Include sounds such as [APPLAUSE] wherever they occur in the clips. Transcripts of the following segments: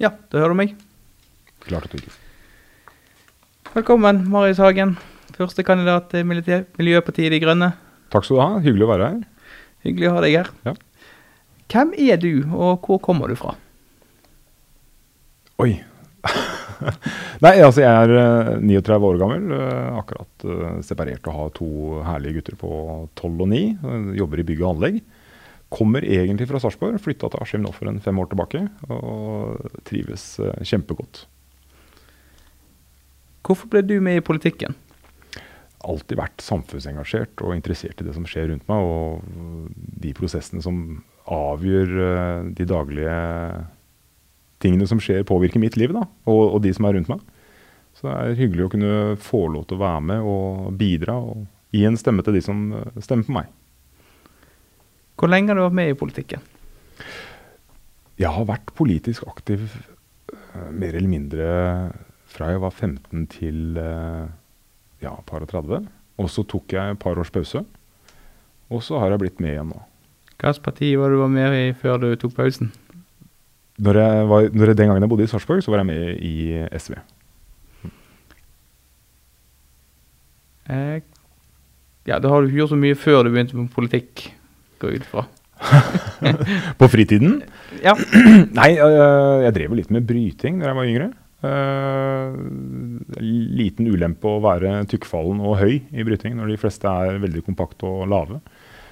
Ja, det hører du meg. Klart og tydelig. Velkommen, Marius Hagen. Førstekandidat til Militæ- Miljøpartiet De Grønne. Takk skal du ha. Hyggelig å være her. Hyggelig å ha deg her. Ja. Hvem er du, og hvor kommer du fra? Oi. [LAUGHS] Nei, altså jeg er eh, 39 år gammel. eh, akkurat eh, separert og har to herlige gutter på 12 og 9. eh, jobber i bygg og anlegg. Kommer egentlig fra Sarpsborg. Flytta til Askim nå for en fem år tilbake. Og trives eh, kjempegodt. Hvorfor ble du med i politikken? alltid vært samfunnsengasjert og interessert i det som skjer rundt meg, og de prosessene som avgjør eh, de daglige tingene som skjer, påvirker mitt liv, da, og, og de som er rundt meg. Så det er hyggelig å kunne få lov til å være med og bidra og gi en stemme til de som eh, stemmer på meg. Hvor lenge har du vært med i politikken? Jeg har vært politisk aktiv eh, mer eller mindre fra jeg var 15 til eh, ja, par og 30. Og så tok jeg et par års pause. Og så har jeg blitt med igjen nå. Hvilket parti var du var med i før du tok pausen? Når jeg var, når jeg, den gangen jeg bodde i Sarpsborg, så var jeg med i SV. Eh, ja, da har du ikke gjort så mye før du begynte med politikk, går jeg ut fra. [LAUGHS] På fritiden? [CLEARS THROAT] Ja. [CLEARS THROAT] Nei, øh, jeg drev jo litt med bryting da jeg var yngre. Uh, liten ulempe å være tykkfallen og høy i bryting når de fleste er veldig kompakte og lave.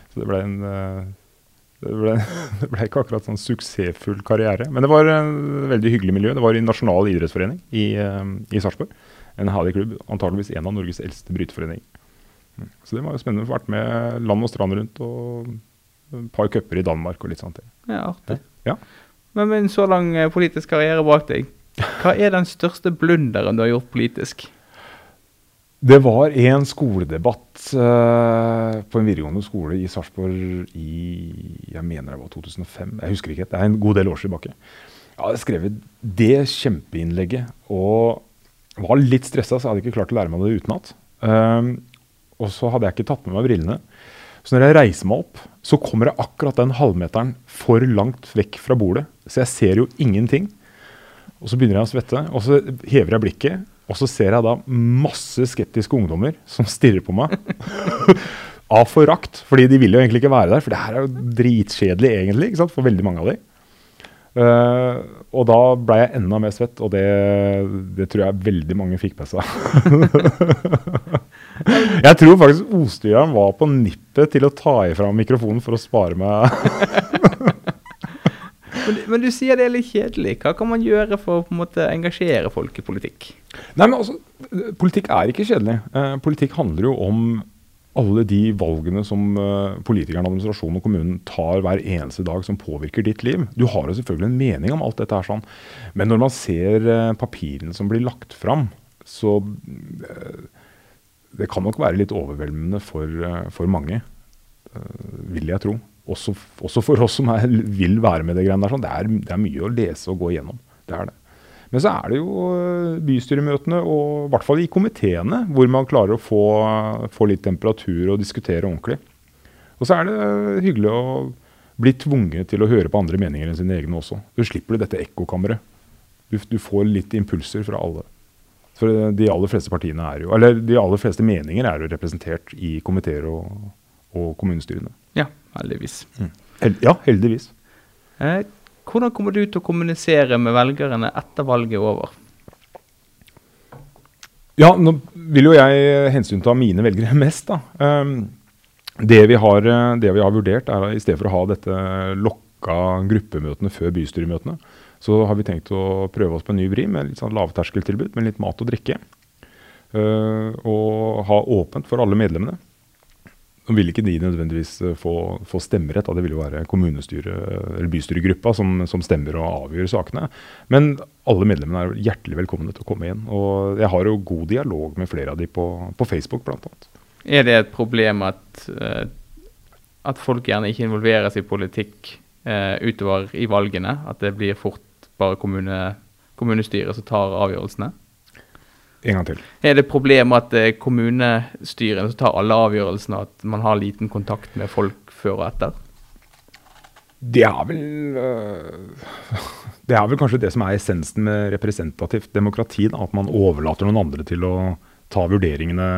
Så det ble en det, ble, [LAUGHS] det ble ikke akkurat sånn suksessfull karriere. Men det var en veldig hyggelig miljø. Det var i Nasjonal idrettsforening i, i Sarpsborg. En herlig klubb. Antageligvis en av Norges eldste bryteforeninger. Mm. Så det var jo spennende. å få Vært med land og strand rundt og et par cuper i Danmark og litt sånt. ja, artig. Ja. Men med en så lang eh, politisk karriere bak deg, hva er den største blunderen du har gjort politisk? Det var en skoledebatt uh, på en videregående skole i Sarpsborg i jeg mener det var 2005. Jeg husker ikke. Det er en god del år tilbake. Jeg hadde skrevet det kjempeinnlegget og var litt stressa, så jeg hadde ikke klart å lære meg det utenat. Um, og så hadde jeg ikke tatt med meg brillene. Så når jeg reiser meg opp, så kommer jeg akkurat den halvmeteren for langt vekk fra bordet. Så jeg ser jo ingenting. Og så begynner jeg å svette, og så hever jeg blikket. Og så ser jeg da masse skeptiske ungdommer som stirrer på meg. [LAUGHS] av forakt. Fordi de vil jo egentlig ikke være der, for det her er jo dritkjedelig egentlig ikke sant, for veldig mange av de. Uh, og da ble jeg enda mer svett, og det, det tror jeg veldig mange fikk med seg. [LAUGHS] [LAUGHS] jeg tror faktisk Ostøyeren var på nippet til å ta ifra mikrofonen for å spare meg [LAUGHS] Men, men du sier det er litt kjedelig. Hva kan man gjøre for å på en måte engasjere folk i politikk? Nei, men altså, Politikk er ikke kjedelig. Eh, politikk handler jo om alle de valgene som uh, politikerne, administrasjonen og kommunen tar hver eneste dag som påvirker ditt liv. Du har jo selvfølgelig en mening om alt dette her, sånn. men når man ser uh, papirene som blir lagt fram, så eh, Det kan nok være litt overveldende for, eh, for mange, eh, vil jeg tro. Også, også for oss som er, vil være med det greiene der. Sånn. Det, er, det er mye å lese og gå igjennom. Det er det. Men så er det jo øh, bystyremøtene, og i hvert fall i komiteene, hvor man klarer å få, få litt temperatur og diskutere ordentlig. Og så er det hyggelig å bli tvunget til å høre på andre meninger enn sine egne også. Du slipper dette ekkokammeret. Du, du får litt impulser fra alle. For de aller fleste partiene er jo, eller de aller fleste meninger er jo representert i komiteer og, og kommunestyrene. Ja, heldigvis. Hel ja, heldigvis. Eh, hvordan kommer du til å kommunisere med velgerne etter valget er over? Ja, nå vil jo jeg hensynta mine velgere [LAUGHS] mest, da. Um, det, vi har, eh, det vi har vurdert, er i stedet for å ha dette lokka gruppemøtene før bystyremøtene, så har vi tenkt å prøve oss på en ny vri med litt sånn lavterskeltilbud med litt mat og drikke. Uh, og ha åpent for alle medlemmene. Nå vil ikke de nødvendigvis eh, få, få stemmerett, da. det vil jo være kommunestyre, eller bystyregruppa som, som stemmer og avgjør sakene. Men alle medlemmene er hjertelig velkomne til å komme inn. Og jeg har jo god dialog med flere av de på, på Facebook, annet. Er det et problem at, eh, at folk gjerne ikke involveres i politikk eh, utover i valgene? At det blir fort bare kommune, kommunestyret som tar avgjørelsene? En gang til. Er det problemet at det er kommunestyrene som tar alle avgjørelsene, at man har liten kontakt med folk før og etter? Det er vel øh, [LAUGHS] Det er vel kanskje det som er essensen med representativt demokrati. Da, at man overlater noen andre til å ta vurderingene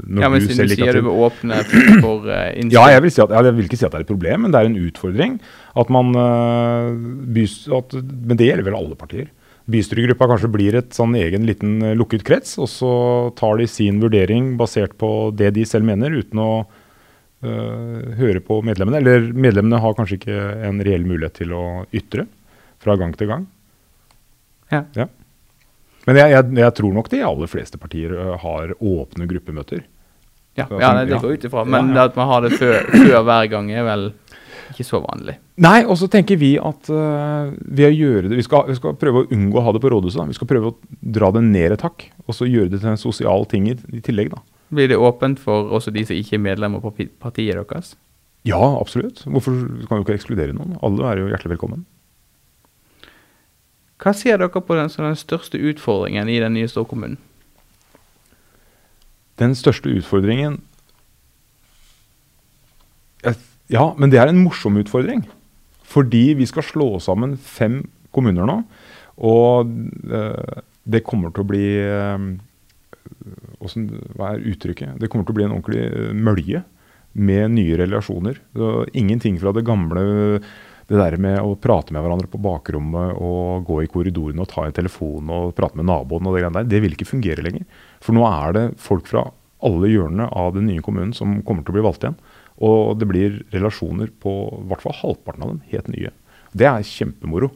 når Ja, men du selv du ikke har du vil åpne for [CLEARS THROAT] uh, Ja, jeg vil, si at, jeg vil ikke si at det er et problem, men det er en utfordring. At man, uh, bys, at, men det gjelder vel alle partier. Bystyregruppa kanskje blir et sånn egen liten øh, lukket krets, og så tar de sin vurdering basert på det de selv mener, uten å uh, høre på medlemmene. Eller medlemmene har kanskje ikke en reell mulighet til å ytre fra gang til gang. Ja. Men jeg, jeg, jeg tror nok de aller fleste partier har åpne gruppemøter. Ja, ja det, det går ut ifra. Men Ja, ja. at man har det før, før hver gang, er vel ikke så vanlig. Nei, og så tenker vi at uh, ved å gjøre det vi skal, vi skal prøve å unngå å ha det på rådhuset. Da. Vi skal prøve å dra det ned et hakk, og så gjøre det til en sosial ting i, i tillegg. da. Blir det åpent for også de som ikke er medlemmer på partiet deres? Ja, absolutt. Hvorfor kan jo ikke ekskludere noen? Alle er jo hjertelig velkommen. Hva ser dere på den, den største utfordringen i den nye storkommunen? Den største utfordringen Ja, men det er en morsom utfordring. Fordi vi skal slå sammen fem kommuner nå. Og eh, det kommer til å bli eh, Hva er uttrykket? Det kommer til å bli en ordentlig eh, mølje med nye relasjoner. Så ingenting fra det gamle det der med å prate med hverandre på bakrommet og gå i korridorene og ta en telefon og prate med naboen og det greiene der, det vil ikke fungere lenger. For nå er det folk fra alle hjørnene av den nye kommunen som kommer til å bli valgt igjen. Og det blir relasjoner på i hvert fall halvparten av dem helt nye. Det er kjempemoro.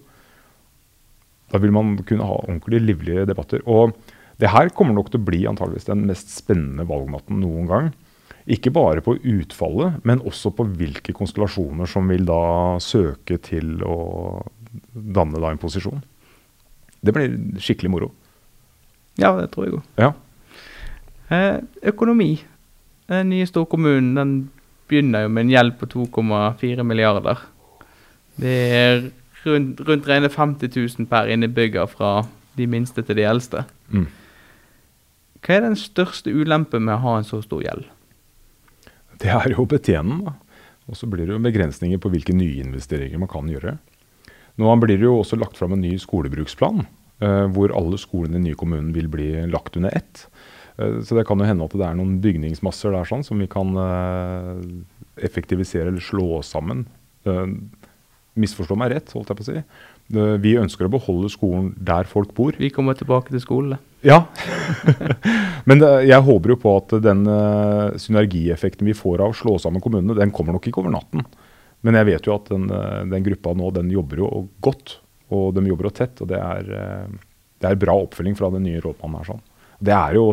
Da vil man kunne ha ordentlig livlige debatter. Og det her kommer nok til å bli antageligvis den mest spennende valgnatten noen gang. Ikke bare på utfallet, men også på hvilke konstellasjoner som vil da søke til å danne da en posisjon. Det blir skikkelig moro. Ja, det tror jeg òg. Ja. Eh, økonomi. Den nye storkommunen den begynner jo med en gjeld på 2,4 milliarder. Det er rundt, rundt rene 50 000 per innebygger fra de minste til de eldste. Mm. Hva er den største ulempen med å ha en så stor gjeld? [LAUGHS] Det er jo å betjene den. Og så blir det jo begrensninger på hvilke nyinvesteringer man kan gjøre. Nå blir det jo også lagt fram en ny skolebruksplan, eh, hvor alle skolene i den nye kommunen vil bli lagt under ett. Eh, så det kan jo hende at det er noen bygningsmasser der sånn, som vi kan eh, effektivisere eller slå sammen. Misforstå meg rett, holdt jeg på å si. Eh, vi ønsker å beholde skolen der folk bor. Vi kommer tilbake til skolene. Ja. [LAUGHS] Men det, jeg håper jo på at den eh, synergieffekten vi får av å slå sammen kommunene, den kommer nok ikke over natten. Men jeg vet jo at den, eh, den gruppa nå, den jobber jo godt. Og de jobber jo tett. Og det er, eh, det er bra oppfølging fra den nye rådmannen her. sånn. Det er jo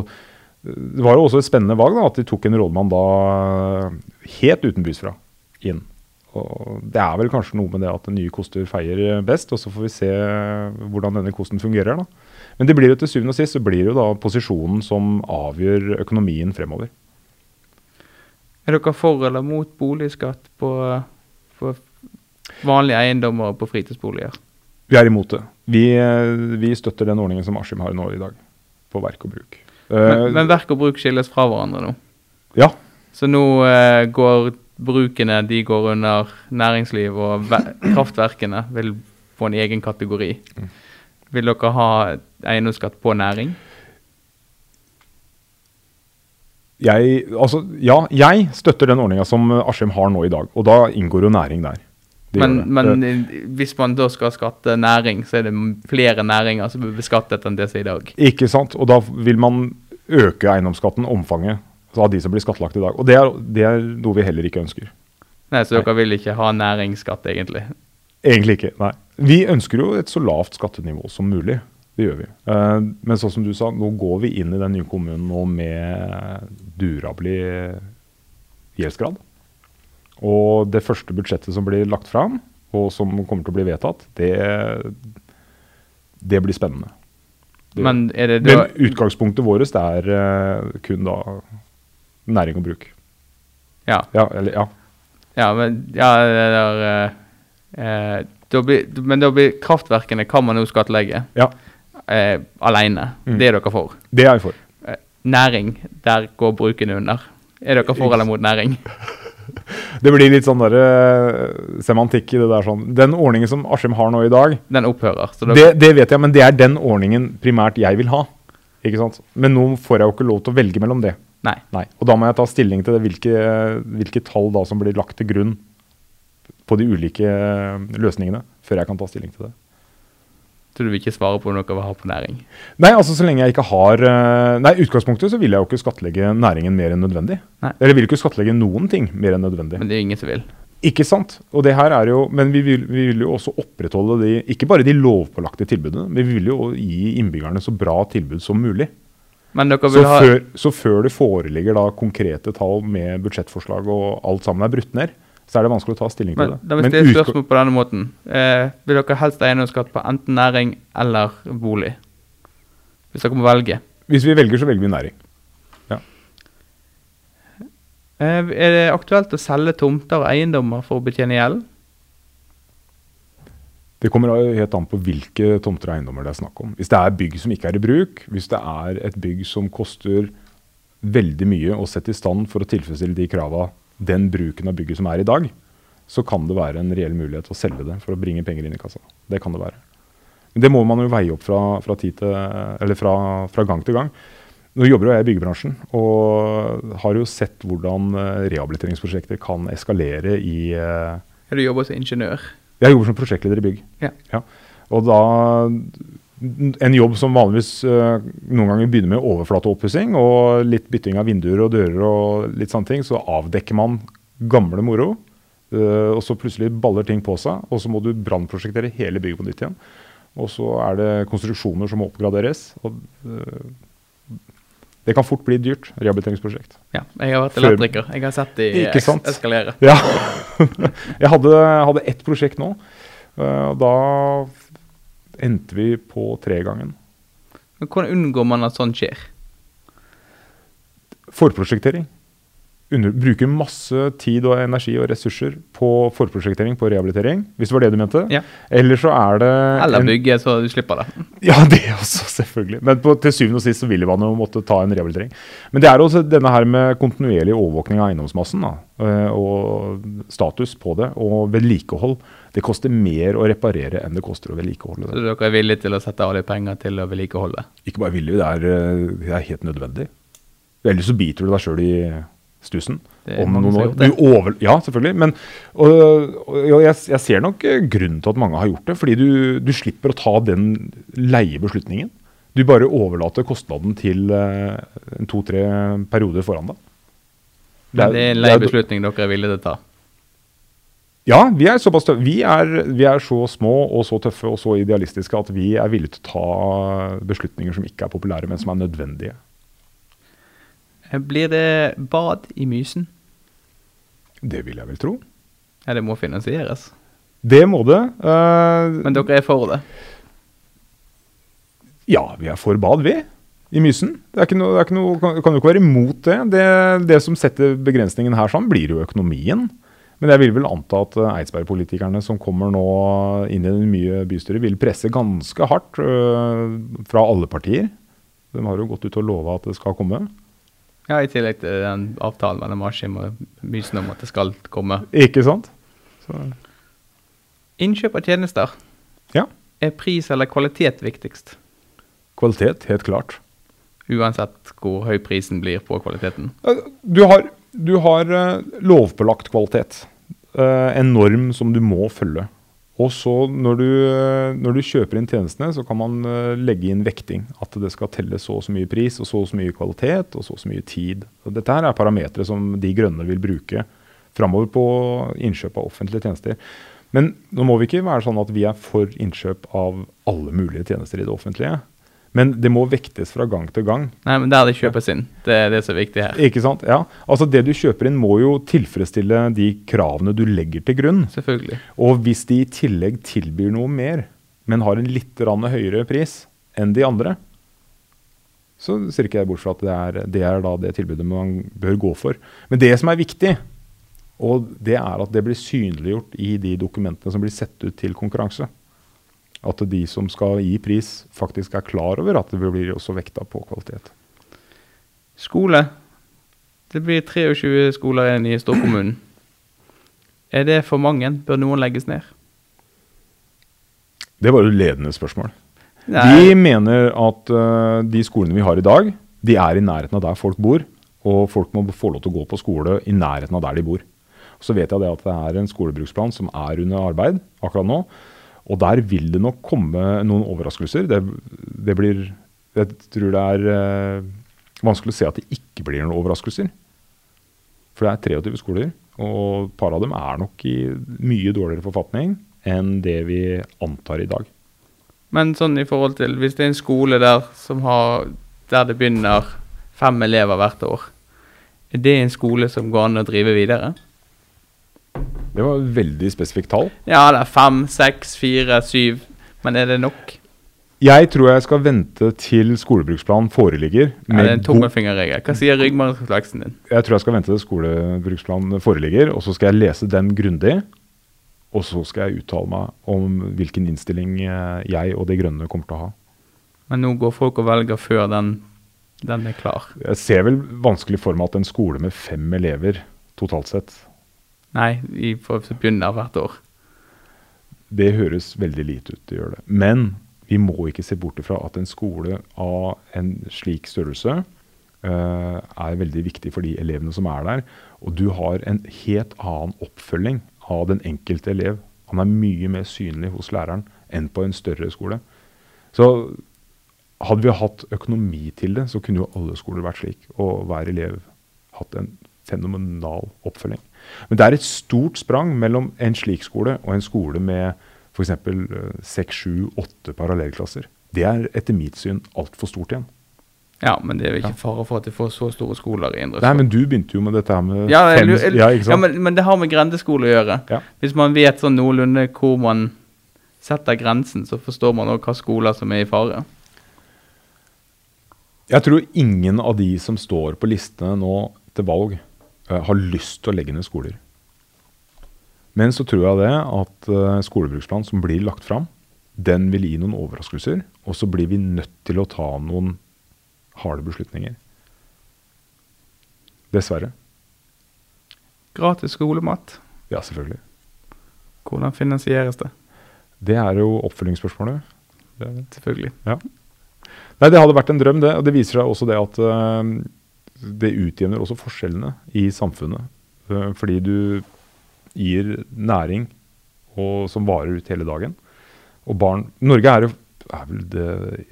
det var jo også et spennende valg da, at de tok en rådmann da helt utenbys fra inn. Og det er vel kanskje noe med det at nye koster feier best, og så får vi se hvordan denne kosten fungerer. da. Men det blir jo til syvende og sist så blir det jo da posisjonen som avgjør økonomien fremover. Er dere for eller mot boligskatt på, på vanlige eiendommer og på fritidsboliger? Vi er imot det. Vi, eh, vi støtter den ordningen som Askim har nå i dag, på verk og bruk. Men, Eh, men verk og bruk skilles fra hverandre nå. ja, Så nå uh, går brukene de går under næringsliv, og kraftverkene vil få en egen kategori. Mm. Vil dere ha eiendomsskatt på næring? jeg, altså, ja, jeg støtter den ordninga som Askim har nå i dag. Og da inngår jo næring der. De Men, men Eh, eh, hvis man da skal skatte næring, så er det flere næringer som blir beskattet enn det som er i dag. Ikke sant? Og da vil man øke eiendomsskatten, omfanget av de som blir skattlagt i dag. Og det er, det er noe vi heller ikke ønsker. Nei, Så dere vil ikke ha næringsskatt, egentlig? Egentlig ikke, nei. Vi ønsker jo et så lavt skattenivå som mulig. Det gjør vi. Eh, men sånn som du sa, nå går vi inn i den nye kommunen nå med durabelig gjeldsgrad. Og det første budsjettet som blir lagt fram, og som kommer til å bli vedtatt, det, det blir spennende. Det- Men det da Men utgangspunktet vårt er eh, kun da næring og bruk. Ja. Ja, eller ja. Ja, men ja, det der, eh, eh, da blir, Men da blir kraftverkene kan man jo skattlegge ja. eh, alene. Mm. Det er dere for. Det er jeg for. Eh, næring, der går bruken under. Er dere for eller mot næring? [LAUGHS] [LAUGHS] det blir litt sånn der, eh, semantikk i det der. sånn. Den ordningen som Askim har nå i dag, Den opphører. Så det, det vet jeg, men det er den ordningen primært jeg vil ha. Ikke sant? Men nå får jeg jo ikke lov til å velge mellom det. Nei. Nei. Og da må jeg ta stilling til det, hvilke, hvilke tall da som blir lagt til grunn på de ulike eh, løsningene, før jeg kan ta stilling til det. Så du vil ikke svare på noe vi har på næring? Nei, altså så lenge jeg ikke har eh, Nei, i utgangspunktet så vil jeg jo ikke skattlegge næringen mer enn nødvendig. Nei. Eller vil ikke skattlegge noen ting mer enn nødvendig. Men det er jo ingen som vil. Ikke sant? Og det her er jo, Men vi vil, vi vil jo også opprettholde de, ikke bare de lovpålagte tilbudene, men vi vil jo gi innbyggerne så bra tilbud som mulig. Så før, så før det foreligger da konkrete tall med budsjettforslag og alt sammen er brutt ned, så er det vanskelig å ta stilling til det. da vil Men jeg spørsmål på denne måten. Eh, vil dere helst ha eiendomsskatt på enten næring eller bolig? Hvis dere må velge. hvis vi velger, så velger vi næring. Eh, er det aktuelt å selge tomter og eiendommer for å betjene gjeld? Det kommer helt an på hvilke tomter og eiendommer det er snakk om. Hvis det er bygg som ikke er i bruk, hvis det er et bygg som koster veldig mye å sette i stand for å tilfredsstille de krava den bruken av bygget som er i dag, så kan det være en reell mulighet å selge det for å bringe penger inn i kassa. Det kan det være. Men det må man jo veie opp fra, fra, til, fra, fra gang til gang. Nå jobber jo jeg i byggebransjen og har jo sett hvordan eh, rehabiliteringsprosjekter kan eskalere i eh, du jobber som ingeniør. Jeg jobber som prosjektleder i bygg. Ja. Og da En jobb som vanligvis uh, noen ganger begynner med overflateoppussing og litt bytting av vinduer og dører og litt sånne ting, så avdekker man gamle moro. Uh, og så plutselig baller ting på seg, og så må du brannprosjektere hele bygget på nytt igjen. Og så er det konstruksjoner som må oppgraderes. og eh, det kan fort bli dyrt rehabiliteringsprosjekt. Ja, jeg har vært elektriker. Jeg har sett de eskalere. Ja. [LAUGHS] Jeg hadde, hadde ett prosjekt nå. eh, og da endte vi på tregangen. Men hvordan unngår man at sånt skjer? Forprosjektering. Under, bruker masse tid og energi og ressurser på forprosjektering på rehabilitering. Hvis det var det du mente. Ja. Eller så er det Eller bygge så du slipper det. [LAUGHS] Ja, det også, selvfølgelig. Men på, til syvende og sist så vil man jo måtte ta en rehabilitering. Men det er også denne her med kontinuerlig overvåkning av eiendomsmassen da, eh, og status på det, og vedlikehold. Det koster mer å reparere enn det koster å vedlikeholde Så dere er villige til å sette av litt penger til å vedlikeholde? Ikke bare villige, det er, eh, det er helt nødvendig. Ellers så biter du deg sjøl i stussen. Om noen år. Du over, ja, selvfølgelig. Men og, og jeg, jeg ser nok eh, grunnen til at mange har gjort det. Fordi du, du slipper å ta den leie beslutningen. Du bare overlater kostnaden til uh, to-tre perioder foran deg. Men det er en lei beslutning dere er villige til å ta. Ja, vi er såpass tøffe. Vi er, vi er så små og så tøffe og så idealistiske at vi er villige til å ta beslutninger som ikke er populære, men som er nødvendige. Blir det bad i Mysen? Det vil jeg vel tro. Ja, det må finansieres. Det må det. Uh, Men dere er for det? Ja, vi er for bad, vi. I Mysen. Det noe, det noe, kan, kan jo ikke være imot det. det. Det som setter begrensningen her sånn, blir jo økonomien. Men jeg vil vel anta at eh, Eidsberg-politikerne som kommer nå inn i det nye bystyret, vil presse ganske hardt øh, fra alle partier. De har jo gått ut og lova at det skal komme. Ja, I tillegg til den avtalen mellom Askim og Mysen om at det skal komme. Ikke sant? Så, Innkjøp av tjenester. Ja. Er pris eller kvalitet viktigst? kvalitet, helt klart. Uansett hvor høy prisen blir på kvaliteten. Du har, du har eh, lovpålagt kvalitet. Eh, en norm som du må følge. Og så når du, eh, når du kjøper inn tjenestene, så kan man eh, legge inn vekting. At det skal telle så og så mye pris, og så og så mye kvalitet, og så og så mye tid. Og dette her er parametere som De Grønne vil bruke framover på innkjøp av offentlige tjenester. Men nå må vi ikke være sånn at vi er for innkjøp av alle mulige tjenester i det offentlige. Men det må vektes fra gang til gang. Nei, men der det kjøpes inn. Det er det som er viktig her. Ikke sant? Ja. Altså Det du kjøper inn, må jo tilfredsstille de kravene du legger til grunn. Selvfølgelig. Og hvis de i tillegg tilbyr noe mer, men har en litt høyere pris enn de andre, så ser ikke jeg bort fra at det er, det er da det tilbudet man bør gå for. Men det som er viktig, og det er at det blir synliggjort i de dokumentene som blir sett ut til konkurranse. At de som skal gi pris, faktisk er klar over at det blir også vekta på kvalitet. Skole. Det blir 23 skoler i storkommunen. Er det for mange? Bør noen legges ned? Det var jo et ledende spørsmål. Nei. De mener at uh, de skolene vi har i dag, de er i nærheten av der folk bor. Og folk må få lov til å gå på skole i nærheten av der de bor. Så vet jeg det at det er en skolebruksplan som er under arbeid akkurat nå. Og der vil det nok komme noen overraskelser. Det, det blir Jeg tror det er eh, vanskelig å se at det ikke blir noen overraskelser. For det er 23 skoler, og et par av dem er nok i mye dårligere forfatning enn det vi antar i dag. Men sånn i forhold til Hvis det er en skole der, har, der det begynner fem elever hvert år, er det en skole som går an å drive videre? Det var et veldig spesifikt tall. Ja, det er fem, seks, fire, syv. Men er det nok? Jeg tror jeg skal vente til skolebruksplanen foreligger. Ja, det er en tommelfingerregel. Hva sier ryggmargsrefleksen din? jeg tror jeg skal vente til skolebruksplanen foreligger, og så skal jeg lese den grundig. Og så skal jeg uttale meg om hvilken innstilling eh, jeg og De Grønne kommer til å ha. Men nå går folk og velger før den, den er klar. Jeg ser vel vanskelig for meg at en skole med fem elever totalt sett, Nei, vi får begynne hvert år. det høres veldig lite ut det gjør det. Men vi må ikke se bort ifra at en skole av en slik størrelse uh, er veldig viktig for de elevene som er der. Og du har en helt annen oppfølging av den enkelte elev. Han er mye mer synlig hos læreren enn på en større skole. Så hadde vi hatt økonomi til det, så kunne jo alle skoler vært slik. Og hver elev hatt en fenomenal oppfølging. Men det er et stort sprang mellom en slik skole og en skole med f.eks. seks, sju, åtte parallellklasser. Det er etter mitt syn altfor stort igjen. Ja, men det er jo ikke fare for at de får så store skoler i Indre Nei, men du begynte jo med dette her med Ja, jeg, jeg, Ja, ikke ja men, men det har med grendeskole å gjøre. Ja. Hvis man vet sånn noenlunde hvor man setter grensen, så forstår man òg hva skoler som er i fare. Jeg tror ingen av de som står på listene nå til valg, eh, har lyst til å legge ned skoler. Men så tror jeg det at uh, skolebruksplanen som blir lagt fram, den vil gi noen overraskelser. Og så blir vi nødt til å ta noen harde beslutninger. Dessverre. Gratis skolemat. Ja, selvfølgelig. Hvordan finansieres det? Det er jo oppfølgingsspørsmålet. Det det. Selvfølgelig. Nei, det hadde vært en drøm, det. Og det viser seg også det at eh, det utjevner også forskjellene i samfunnet. Eh, fordi du gir næring og, som varer ut hele dagen. Og barn Norge er, jo, er vel det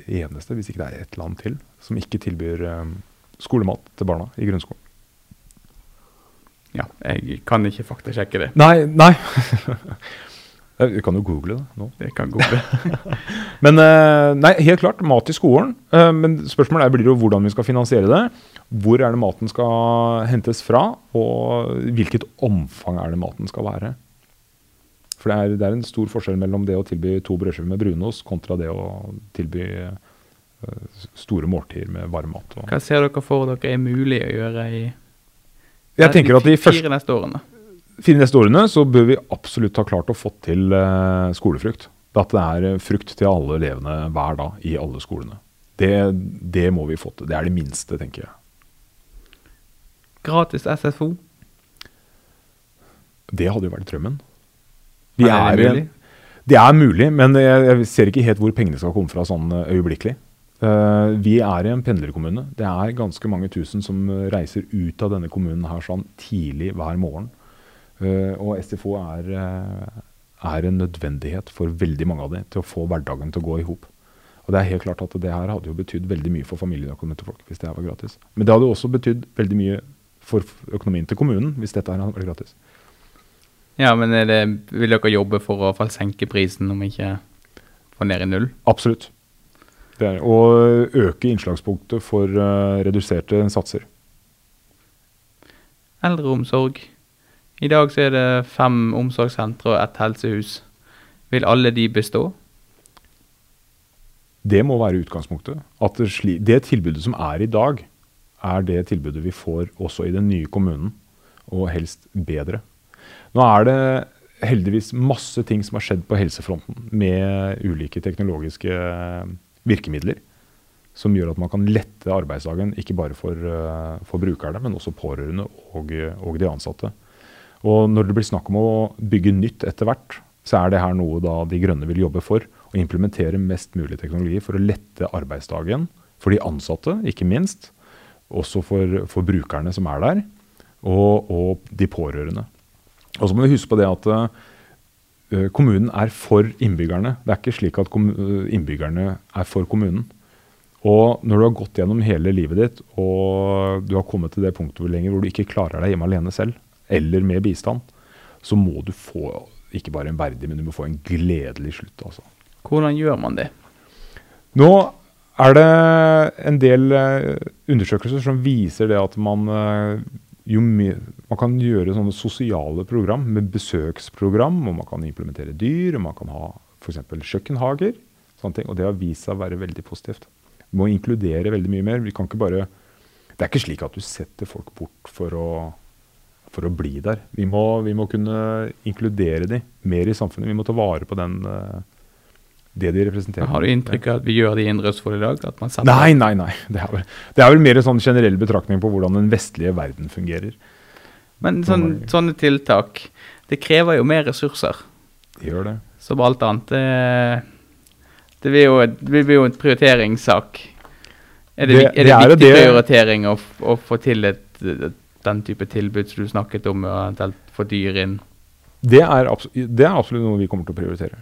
eneste, hvis ikke det er et land til, som ikke tilbyr eh, skolemat til barna i grunnskolen. Ja, jeg kan ikke faktasjekke det. Nei, nei. [LAUGHS] Vi kan jo google det nå. Det kan google. [LAUGHS] Men eh, nei, helt klart, mat i skolen. Men spørsmålet er, blir jo hvordan vi skal finansiere det. Hvor er det maten skal hentes fra, og hvilket omfang er det maten skal være. For det er, det er en stor forskjell mellom det å tilby to brødskiver med brunost kontra det å tilby eh, store måltider med varm mat. Hva ser dere for dere er mulig å gjøre i Jeg tenker at de fire neste årene? fire neste årene så bør vi absolutt ha klart å få til eh, skolefrukt. At det er eh, frukt til alle elevene hver dag i alle skolene. Det, det må vi få til. Det er det minste, tenker jeg. Gratis SFO? Det hadde jo vært drømmen. Men er det mulig? Det er mulig, men jeg, ser ikke helt hvor pengene skal komme fra sånn eh, øyeblikkelig. Uh, vi er i en pendlerkommune. Det er ganske mange tusen som reiser ut av denne kommunen her sånn tidlig hver morgen. Uh, og SFO er, er en nødvendighet for veldig mange av dem til å få hverdagen til å gå i hop. Og det er helt klart at det her hadde jo betydd veldig mye for familieøkonomien til folk hvis det her var gratis. Men det hadde også betydd veldig mye for økonomien til kommunen hvis dette her hadde gratis. Ja, men er det, vil dere jobbe for å i hvert fall senke prisen, om ikke få ned i null? Absolutt. Det er og øke innslagspunktet for uh, reduserte satser. Eldreomsorg. I dag så er det fem omsorgssentre og ett helsehus. Vil alle de bestå? Det må være utgangspunktet. At det, det tilbudet som er i dag, er det tilbudet vi får også i den nye kommunen, og helst bedre. Nå er det heldigvis masse ting som har skjedd på helsefronten med ulike teknologiske eh, virkemidler. Som gjør at man kan lette arbeidsdagen, ikke bare for, eh, for brukerne, men også pårørende og, og de ansatte. Og når det blir snakk om å bygge nytt etter hvert, så er det her noe De Grønne vil jobbe for. Å implementere mest mulig teknologi for å lette arbeidsdagen for de ansatte, ikke minst. Også for, for brukerne som er der, og, og, de pårørende. Og så må vi huske på det at uh, kommunen er for innbyggerne. Det er ikke slik at innbyggerne er for kommunen. Og når du har gått gjennom hele livet ditt og du har kommet til det punktet hvor, lenger, hvor du ikke klarer deg hjemme alene selv, eller med bistand, så må du få ikke bare en verdig, men du må få en gledelig slutt. Altså. Hvordan gjør man det? Nå er det en del uh, undersøkelser som viser det at man uh, jo mer, man kan gjøre sånne sosiale program med besøksprogram, og man kan implementere dyr, og man kan ha f.eks. kjøkkenhager. Sånne ting, og det har vist seg å være veldig positivt. Vi må inkludere veldig mye mer. Vi kan ikke bare, det er ikke slik at du setter folk bort for å, for å bli der. Vi må, vi må, kunne inkludere dem mer i samfunnet. Vi må ta vare på den, eh, det de representerer. Har du inntrykk av at vi gjør det i Indre Østfold i dag? nei, nei, nei. Det er, vel, det er vel mer en sånn generell betraktning på hvordan den vestlige verden fungerer. Men sånn, sånne tiltak, det krever jo mer ressurser. Det gjør det. Som alt annet. Det, det blir jo, det blir jo en prioriteringssak. Er det, det, er det, det viktig er prioritering å, å, få til et, den type tilbud som du snakket om, og eventuelt få dyr inn? Det er, det er, absolutt noe vi kommer til å prioritere.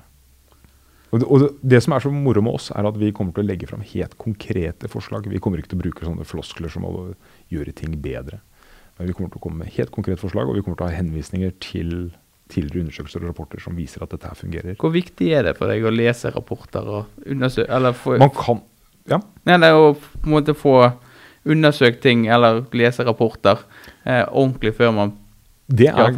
Og, og det, som er så moro med oss, er at vi kommer til å legge fram helt konkrete forslag. Vi kommer ikke til å bruke sånne floskler som å gjøre ting bedre. Men vi kommer til å komme med helt konkrete forslag, og vi kommer til å ha henvisninger til tidligere undersøkelser og rapporter som viser at dette fungerer. Hvor viktig er det for deg å lese rapporter og undersøke eller få, Man kan, ja. Eller å på en måte få undersøkt ting eller lese rapporter eh, ordentlig før man det er.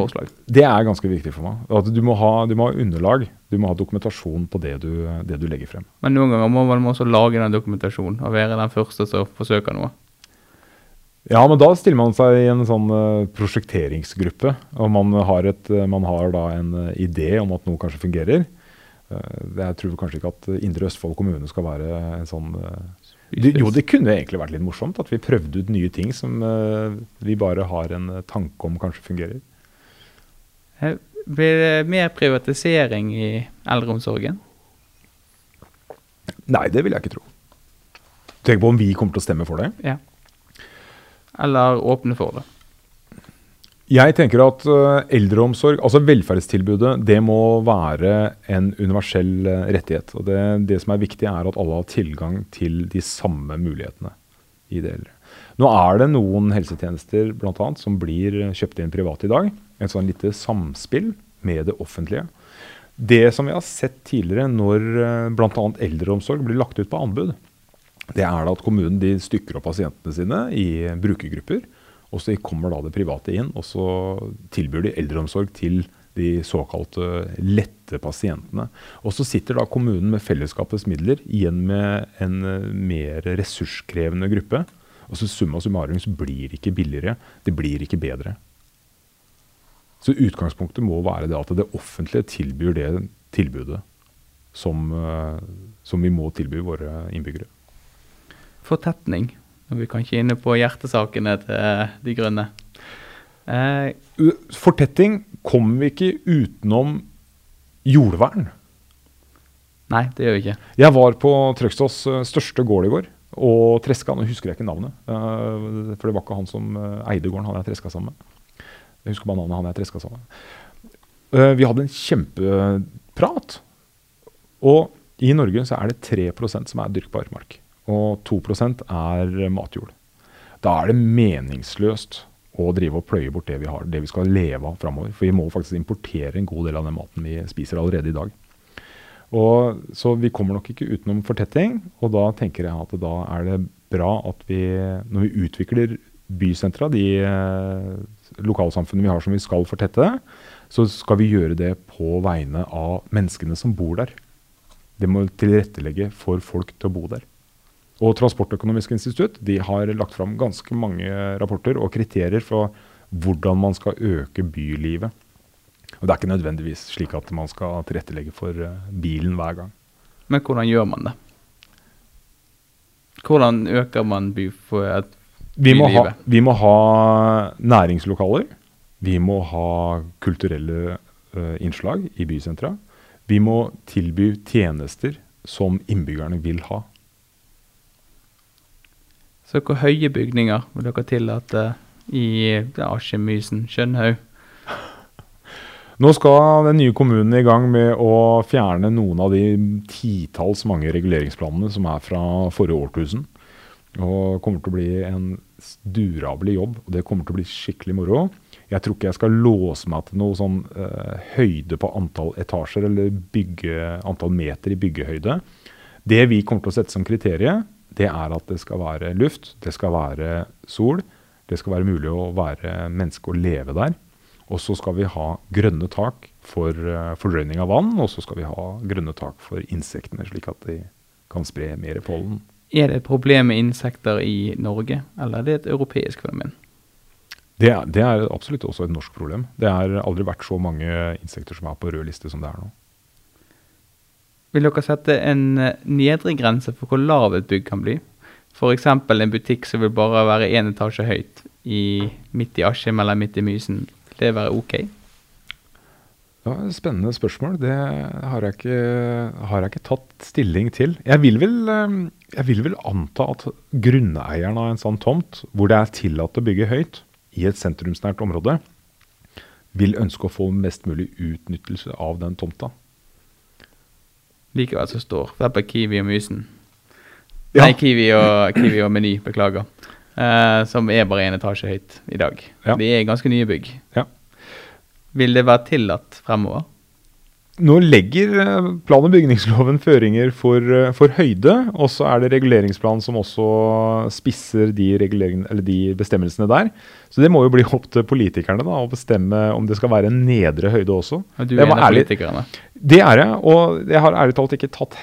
Det er ganske viktig for meg. At du må, ha, du må ha underlag. Du må ha dokumentasjon på det du, det du legger frem. Men noen ganger må man også lage den dokumentasjonen og være den første som forsøker noe. Ja, men da stiller man seg i en sånn uh, prosjekteringsgruppe. Og man har, et, uh, man har, da en uh, idé om at noe kanskje fungerer. jeg tror kanskje ikke at Indre Østfold kommune skal være en sånn det, Jo, det kunne egentlig vært litt morsomt at vi prøvde ut nye ting som vi bare har en tanke om kanskje fungerer. Blir det mer privatisering i eldreomsorgen? Nei, det vil jeg ikke tro. Tenk på om vi kommer til å stemme for det. Ja eller åpne for det? Jeg tenker at uh, eldreomsorg, altså velferdstilbudet, det må være en universell uh, rettighet. Og det, det, som er viktig, er at alle har tilgang til de samme mulighetene i det eldre. Nå er det noen helsetjenester blant annet, som blir kjøpt inn privat i dag. Et sånn lite samspill med det offentlige. Det som vi har sett tidligere når uh, bl.a. eldreomsorg blir lagt ut på anbud, det er da at kommunen de stykker opp pasientene sine i brukergrupper. Og så kommer da det private inn, og så tilbyr de eldreomsorg til de såkalte lette pasientene. Og så sitter da kommunen med fellesskapets midler igjen med en eh, mer ressurskrevende gruppe. Og så summa summarum så blir det ikke billigere, det blir ikke bedre. Så utgangspunktet må være det at det offentlige tilbyr det tilbudet som, eh, som vi må tilby våre innbyggere fortetning. Og vi kan ikke inne på hjertesakene til eh, De grønne. Eh, Fortetting kommer vi ikke utenom jordvern. Nei, det gjør vi ikke. Jeg var på Trøgstads eh, største gård i går og treska. Nå husker jeg ikke navnet, uh, for det var ikke han som eide gården han jeg treska sammen med. Jeg husker bare navnet han jeg treska sammen med. Vi hadde en kjempeprat. Og i Norge så er det 3% som er dyrkbar mark og 2% er matjord. Da er det meningsløst å drive og pløye bort det vi har, det vi skal leve av framover. For vi må faktisk importere en god del av den maten vi spiser allerede i dag. Og, så vi kommer nok ikke utenom fortetting, og da tenker jeg at da er det bra at vi, når vi utvikler bysentra, de eh, lokalsamfunnene vi har som vi skal fortette, så skal vi gjøre det på vegne av menneskene som bor der. Det må tilrettelegge for folk til å bo der. Og Transportøkonomisk institutt de har lagt fram ganske mange rapporter og kriterier for hvordan man skal øke bylivet. Og Det er ikke nødvendigvis slik at man skal tilrettelegge for eh, bilen hver gang. Men hvordan gjør man det? Hvordan øker man by for et vi må, ha, vi må ha næringslokaler. Vi må ha kulturelle uh, innslag i bysentra. Vi må tilby tjenester som innbyggerne vil ha. Så hvor høye bygninger vil dere tillate i Askimysen, Skjønhaug? Nå skal den nye kommunen i gang med å fjerne noen av de titalls mange reguleringsplanene som er fra forrige årtusen. Og kommer til å bli en durabelig jobb, og det kommer til å bli skikkelig moro. Jeg tror ikke jeg skal låse meg til noe sånn uh, høyde på antall etasjer eller bygge, antall meter i byggehøyde. Det vi kommer til å sette som kriterium, det er at det skal være luft, det skal være sol. Det skal være mulig å være menneske og leve der. Og så skal vi ha grønne tak for uh, fordrøyning av vann, og så skal vi ha grønne tak for insektene, slik at de kan spre mer pollen. Er det et problem med insekter i Norge, eller er det et europeisk fenomen? Det, det, er absolutt også et norsk problem. Det har aldri vært så mange insekter som er på rød liste som det er nå. Vil dere sette en eh, nedre grense for hvor lav et bygg kan bli? F.eks. en butikk som vil bare være én etasje høyt i, midt i Askim eller midt i Mysen. Vil det være ok? Ja, Spennende spørsmål. Det har jeg, ikke, har jeg ikke tatt stilling til. Jeg vil, vel, eh, jeg vil vel anta at grunneieren av en sånn tomt, hvor det er tillatt å bygge høyt, i et sentrumsnært område, vil ønske å få mest mulig utnyttelse av den tomta. Likevel så står det på Kiwi og Mysen. Ja. Nei, Kiwi og, Kiwi og Meny, beklager. Uh, som er bare én etasje høyt i dag. Ja. De er ganske nye bygg. Ja. Vil det være tillatt fremover? Nå legger eh, plan- og bygningsloven føringer for, eh, for høyde, og så er det reguleringsplanen som også spisser de, de, bestemmelsene der. Så det må jo bli opp til politikerne da, å bestemme om det skal være en nedre høyde også. Og du er en av politikerne? Det er jeg, og jeg har ærlig talt ikke tatt,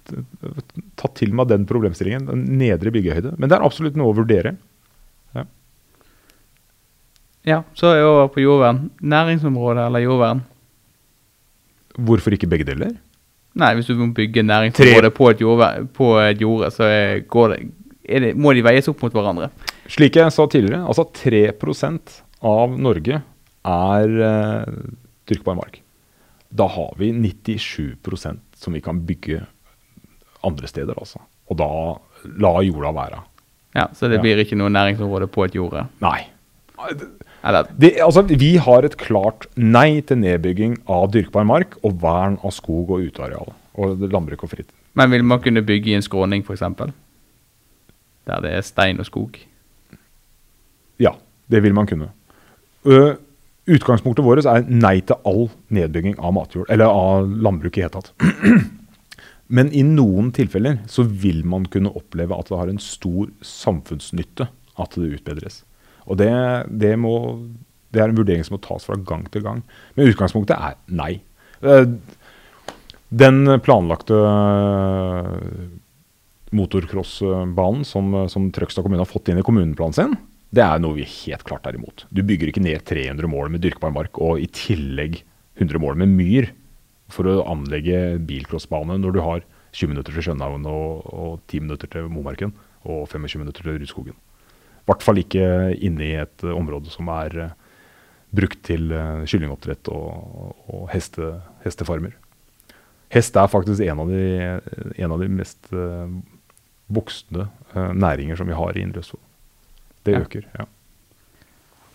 [LAUGHS] tatt til meg den problemstillingen, den nedre byggehøyde. Men det er absolutt noe å vurdere. Ja, ja så er jeg over på jordvern. Næringsområde eller jordvern? Hvorfor ikke begge deler? Nei, hvis du må bygge næringsområde på et jord, på et jorde så det, det, må de veies opp mot hverandre. Slik jeg sa tidligere, altså 3% av Norge er uh, dyrkbar mark. Da har vi 97% som vi kan bygge andre steder, altså. Og da la jorda være. Ja, Så det blir ikke noe næringsområde på et jorde? Nei. Det, altså, vi har et klart nei til nedbygging av dyrkbar mark og vern av skog og uteareal. Og landbruk og fritid. Men vil man kunne bygge i en skråning, f.eks.? Der det er stein og skog? Ja, det vil man kunne. Uh, utgangspunktet vårt er nei til all nedbygging av matjord, eller av landbruk i hele tatt. [CLEARS THROAT] Men i noen tilfeller så vil man kunne oppleve at det har en stor samfunnsnytte at det utbedres. Og det, det, må, det, er en vurdering som må tas fra gang til gang. Men utgangspunktet er nei. Eh, den planlagte eh, motocrossbanen som, som Trøgstad kommune har fått inn i kommuneplanen sin, det er noe vi helt klart er imot. Du bygger ikke ned 300 mål med dyrkbar mark og i tillegg 100 mål med myr for å anlegge bilcrossbane når du har 20 minutter til Skjønhaugen og, og 10 minutter til Momarken og 25 minutter til Rudskogen. I hvert fall ikke inne i et uh, område som er uh, brukt til uh, kyllingoppdrett og, og heste, hestefarmer. Hest er faktisk en av de, en av de mest voksne næringer som vi har i Indre Østfold. Det ja. øker, ja.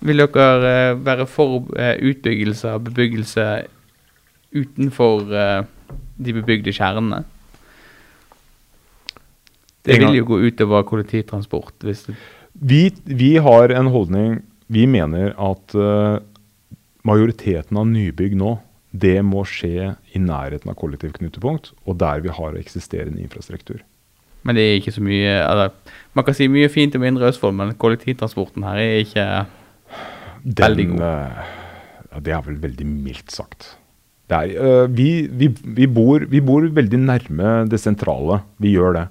Vil dere være for utbyggelse av bebyggelse utenfor de bebygde kjernene? Det vil jo gå utover kollektivtransport. hvis det vi, vi, har en holdning Vi mener at uh, majoriteten av nybygg nå det må skje i nærheten av kollektivknutepunkt, og der vi har eksisterende infrastruktur. Men det er ikke så mye eller, Man kan si mye fint om Indre Østfold, men kollektivtransporten her er ikke Den, veldig god. Uh, ja, det er vel veldig mildt sagt. Er, uh, vi, vi, vi, bor, vi bor veldig nærme det sentrale. Vi gjør det.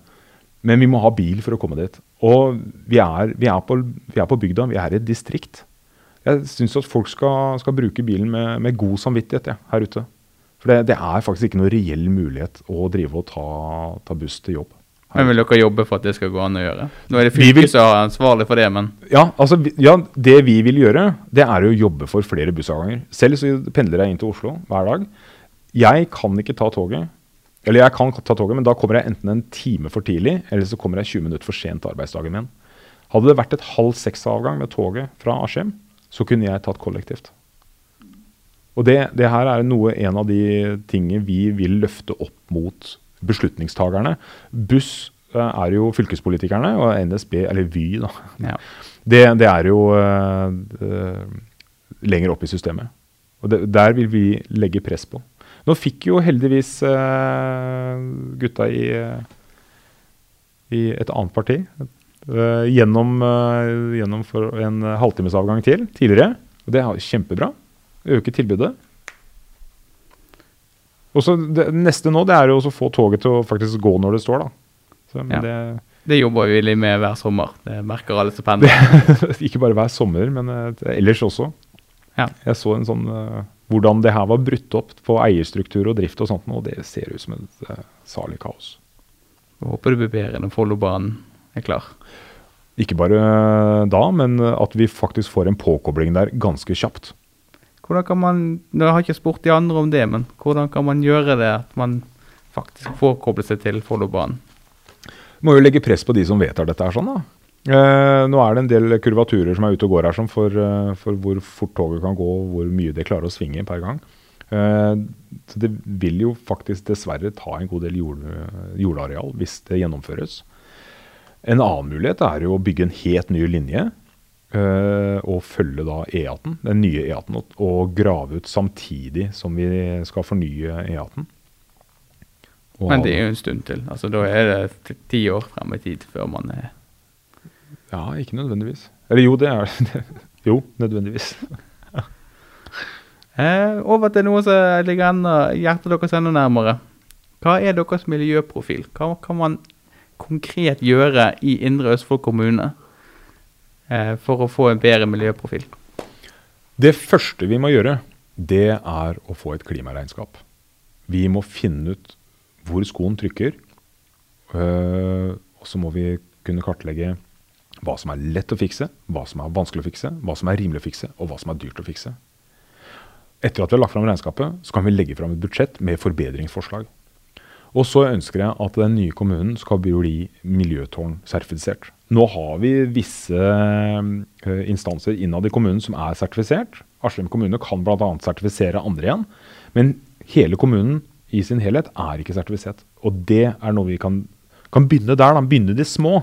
Men vi må ha bil for å komme dit. Og vi er, vi er, på, vi er på, bygda, vi er i et distrikt. Jeg syns at folk skal, skal, bruke bilen med, med god samvittighet ja, her ute. For det, det, er faktisk ikke noe reell mulighet å drive og ta, ta buss til jobb Men vil dere jobbe for at det skal gå an å gjøre? Nå er det fylket som er ansvarlig for det, men Ja, altså, ja, det vi vil gjøre, det er å jobbe for flere bussavganger. Selv så pendler jeg inn til Oslo hver dag. Jeg kan ikke ta toget. Eller jeg kan ta toget, men da kommer jeg enten en time for tidlig, eller så kommer jeg 20 minutter for sent til arbeidsdagen min. Hadde det vært et halv seks-avgang med toget fra Askim, så kunne jeg tatt kollektivt. Og det, det her er noe, en av de tingene vi vil løfte opp mot beslutningstagerne. Buss eh, er jo fylkespolitikerne, og NSB, eller Vy, da. ja. Det, det er jo eh, lenger opp i systemet. Og det, der vil vi legge press på. Nå fikk jo heldigvis eh, gutta i, i et annet parti eh, gjennom, eh, gjennom for en halvtimesavgang til tidligere. Og det er kjempebra. Øke tilbudet. Og så det neste nå det er jo å få toget til å faktisk gå når det står. da. Så, men Ja. det, Det jobber vi litt med hver sommer. Det merker alle som pendler. [LAUGHS] ikke bare hver sommer, men ellers også. Ja. Jeg så en sånn eh, hvordan det her var brutt opp på eierstruktur og drift og sånt, og det ser ut som et uh, salig kaos. Jeg håper det blir bedre når Follobanen er klar. Ikke bare eh, da, men eh, at vi faktisk får en påkobling der ganske kjapt. Hvordan kan man, Jeg har ikke spurt de andre om det, men hvordan kan man gjøre det at man faktisk får koble seg til Follobanen? Må jo legge press på de som vedtar dette her sånn, da. Eh, nå er det en del kurvaturer som er ute og går her sånn for, eh, for hvor fort toget kan gå, og hvor mye det klarer å svinge per gang. Eh, så det vil jo faktisk dessverre ta en god del jord, jordareal hvis det gjennomføres. En annen mulighet er jo å bygge en helt ny linje. eh, og følge da E18, den nye E18, og, grave ut samtidig som vi skal fornye E18. Og Men det er jo en stund til. altså Da er det ti år frem i tid før man er Ja, ikke nødvendigvis. Eller jo, det er det. [LAUGHS] Jo, nødvendigvis. [LAUGHS] eh, Over til noe som ligger enda, hjertet deres enda nærmere. Hva er deres miljøprofil? Hva kan man konkret gjøre i Indre Østfold kommune eh, for å få en bedre miljøprofil? Det første vi må gjøre, det er å få et klimaregnskap. Vi må finne ut hvor skoen trykker. øh, og så må vi kunne kartlegge hva som er lett å fikse, hva som er vanskelig å fikse, hva som er rimelig å fikse, og hva som er dyrt å fikse. Etter at vi har lagt fram regnskapet, så kan vi legge fram et budsjett med forbedringsforslag. Og så ønsker jeg at den nye kommunen skal bli miljøtårn-sertifisert. Nå har vi visse eh, instanser innad i kommunen som er sertifisert. Askim kommune kan bl.a. sertifisere andre igjen. Men hele kommunen i sin helhet er ikke sertifisert. Og det er noe vi kan, kan begynne der. Da. Begynne de små.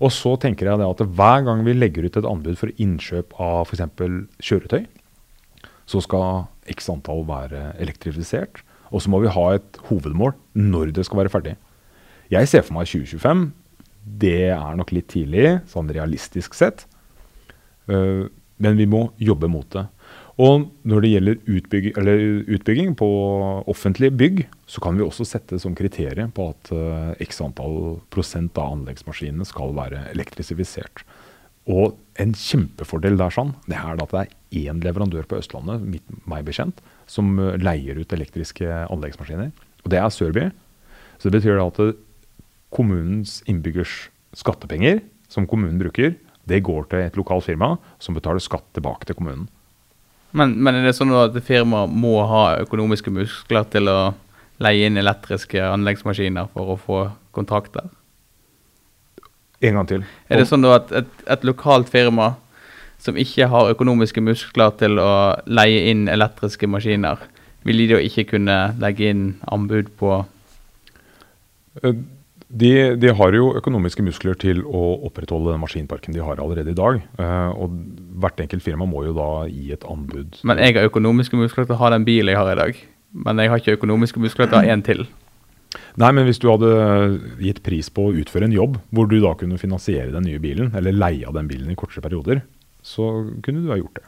Og så tenker jeg at hver gang vi legger ut et anbud for innkjøp av f.eks. kjøretøy, så skal x antall være elektrifisert. Og så må vi ha et hovedmål når det skal være ferdig. Jeg ser for meg 2025. Det er nok litt tidlig, sånn realistisk sett. Eh, men vi må jobbe mot det. Og når det gjelder utbygging, utbygging på offentlige bygg, så kan vi også sette som kriterium på at eh, x antall prosent av anleggsmaskinene skal være elektrifisert. Og en kjempefordel der sånn, det er at det er én leverandør på Østlandet, mitt, meg bekjent, som eh, leier ut elektriske anleggsmaskiner. Og det er Sørby. Så det betyr at kommunens innbyggers skattepenger som kommunen bruker, det går til et lokalt firma som betaler skatt tilbake til kommunen. Men, men er det sånn at firmaet må ha økonomiske muskler til å leie inn elektriske anleggsmaskiner for å få kontrakter? En gang til. Er det sånn at et, et lokalt firma som ikke har økonomiske muskler til å leie inn elektriske maskiner, vil de da ikke kunne legge inn anbud på Eh, De, de har jo økonomiske muskler til å opprettholde den maskinparken de har allerede i dag. Eh, og hvert enkelt firma må jo da gi et anbud. Men jeg har økonomiske muskler til å ha den bilen jeg har i dag. Men jeg har ikke økonomiske muskler til å ha en til. Nei, men hvis du hadde gitt pris på å utføre en jobb, hvor du da kunne finansiere den nye bilen, eller leie av den bilen i kortere perioder, så kunne du ha gjort det.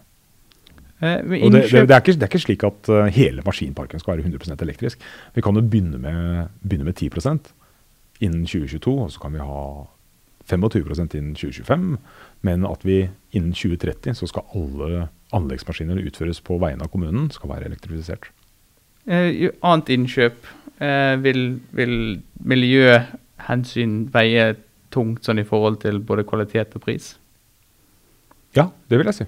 Eh, Og det, det, det, er ikke, det er ikke slik at eh, hele maskinparken skal være 100% elektrisk. Vi kan jo begynne med, begynne med 10 innen 2022, og så kan vi ha 25% innen 2025. Men at vi innen 2030 så skal alle anleggsmaskiner utføres på vegne av kommunen, skal være elektrifisert. eh, annet innkjøp, eh, vil, vil miljøhensyn veie tungt sånn i forhold til både kvalitet og pris? Ja, det vil jeg si.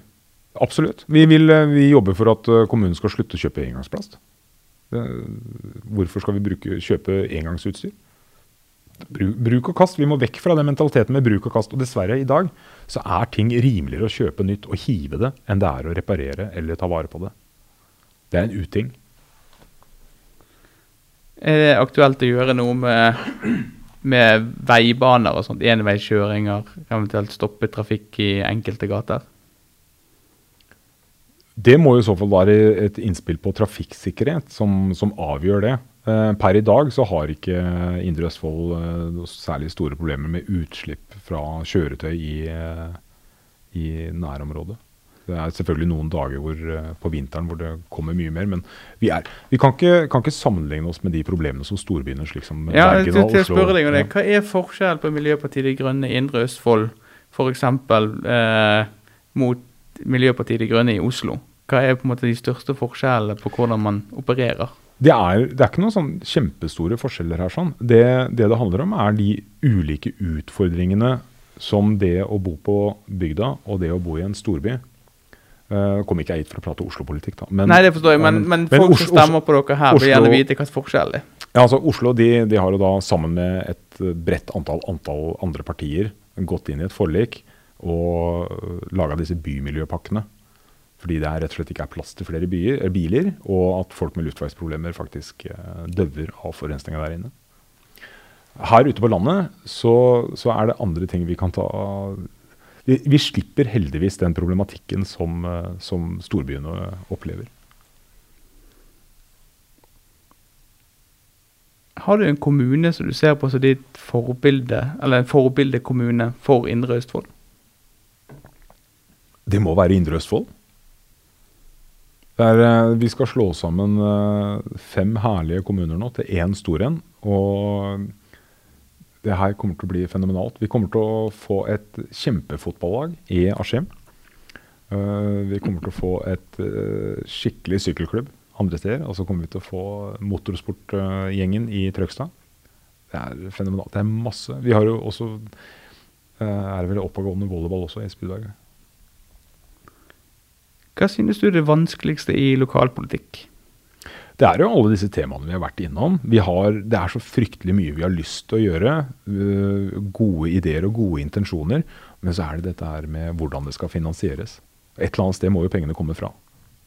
Absolutt. Vi, vil, eh, vi jobber for at eh, kommunen skal slutte å kjøpe engangsplast. Hvorfor skal vi bruke, kjøpe engangsutstyr? Bruk, og kast. Vi må vekk fra den mentaliteten med bruk og kast. Og dessverre, i dag så er ting rimeligere å kjøpe nytt og hive det enn det er å reparere eller ta vare på det. Det er en uting. Er det aktuelt å gjøre noe med, med veibaner og sånt? Enveiskjøringer, eventuelt stoppe trafikk i enkelte gater? Det må i så fall være et innspill på trafikksikkerhet som, som avgjør det. Eh, per i dag så har ikke Indre Østfold eh, særlig store problemer med utslipp fra kjøretøy i, eh, i nærområdet. Det er selvfølgelig noen dager hvor, på vinteren hvor det kommer mye mer, men vi, er, vi kan, ikke, kan, ikke, sammenligne oss med de problemene som storbyene slik som ja, Bergen og Oslo. Deg det. Hva er forskjellen på Miljøpartiet De Grønne i Indre Østfold f.eks. Eh, mot Miljøpartiet De Grønne i Oslo? Hva er på en måte de største forskjellene på hvordan man opererer? Det er, det er ikke noen sånn kjempestore forskjeller her. sånn. Det, det, det handler om, er de ulike utfordringene som det å bo på bygda og det å bo i en storby. Uh, kom ikke jeg hit for å prate Oslo-politikk, da. Men, Nei, det forstår jeg, men, men, men folk Oslo, som stemmer på dere her, vil gjerne vite hva forskjell er. Ja, altså Oslo de, de, har jo da sammen med et bredt antall, antall andre partier gått inn i et forlik og laga disse bymiljøpakkene. Fordi det rett og slett ikke er plass til flere byer, eh, biler, og at folk med luftveisproblemer faktisk uh, døver av forurensninga der inne. Her ute på landet så, så, er det andre ting vi kan ta Vi, vi slipper heldigvis den problematikken som, uh, som storbyene opplever. Har du en kommune som du ser på som ditt forbilde, eller en forbildekommune for Indre Østfold? Det må være Indre Østfold. Er, eh, vi skal slå sammen eh, fem herlige kommuner nå til én stor en. Og det her kommer til å bli fenomenalt. Vi kommer til å få et kjempefotballag i Askim. Eh, vi kommer til å få et skikkelig sykkelklubb andre steder. Og så kommer vi til å få motorsportgjengen i Trøgstad. Det er fenomenalt. Det er masse. Vi har jo også er det vel oppadgående volleyball også i Spydberg. Hva synes du er det vanskeligste i lokalpolitikk? Det er jo alle disse temaene vi har vært innom. Har, det er så fryktelig mye vi har lyst til å gjøre. Uh, gode ideer og gode intensjoner. Men så er det dette her med hvordan det skal finansieres. Et eller annet sted må jo pengene komme fra.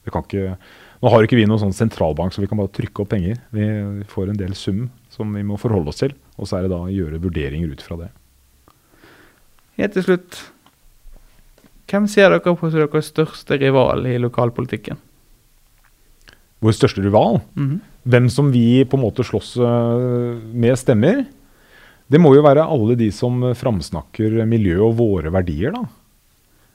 Ikke, nå har ikke vi noen sånn sentralbank så vi kan bare trykke opp penger. Vi får en del sum som vi må forholde oss til. Og så er det da å gjøre vurderinger ut fra det. Helt til slutt, hvem ser dere på som deres største rival i lokalpolitikken? Vår største rival? Mm -hmm. Hvem som vi på en måte slåss eh, med stemmer? Det må jo være alle de som framsnakker miljø og våre verdier, da.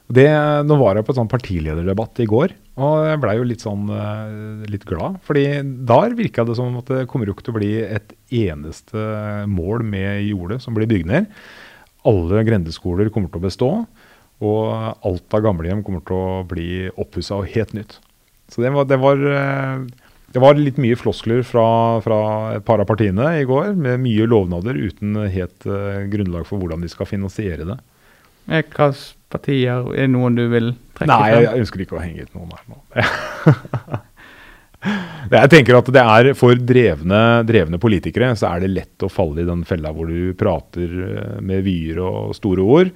Det, nå var jeg på en sånn partilederdebatt i går, og jeg blei jo litt sånn eh, litt glad. fordi der virka det som at det kommer jo ikke til å bli et eneste mål med jordet som blir bygd ned. Alle grendeskoler kommer til å bestå. Og alt av gamlehjem kommer til å bli oppussa og helt nytt. Så det var, det var, eh, det var litt mye floskler fra, fra, et par av partiene i går, med mye lovnader uten helt uh, grunnlag for hvordan de skal finansiere det. Hvilke partier er noen du vil trekke Nei, frem? Nei, jeg ønsker ikke å henge ut noen her nå. [LAUGHS] jeg tenker at det er For drevne, drevne, politikere så er det lett å falle i den fella hvor du prater eh, med vyer og store ord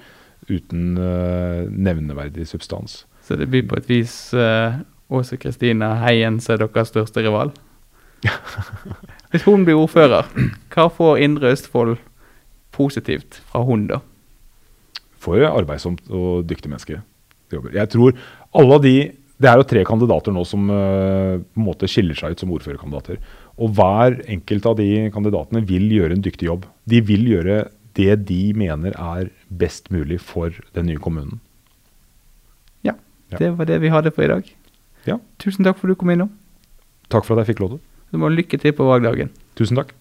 uten uh, nevneverdig substans. Så det blir på et vis uh, Åse Kristina Heien som er deres største rival? [LAUGHS] Hvis hun blir ordfører, hva får Indre Østfold positivt fra hun da? For arbeidsomt og dyktig menneske. Jeg tror alle de Det er jo tre kandidater nå som uh, på en måte skiller seg ut som ordførerkandidater. Og hver enkelt av de kandidatene vil gjøre en dyktig jobb. De vil gjøre det de mener er best mulig for den nye kommunen. Ja, ja. det var det vi hadde for i dag. Ja. Tusen takk for at du kom innom. Takk for at jeg fikk lov til. Du må lykke til på valgdagen. Tusen takk.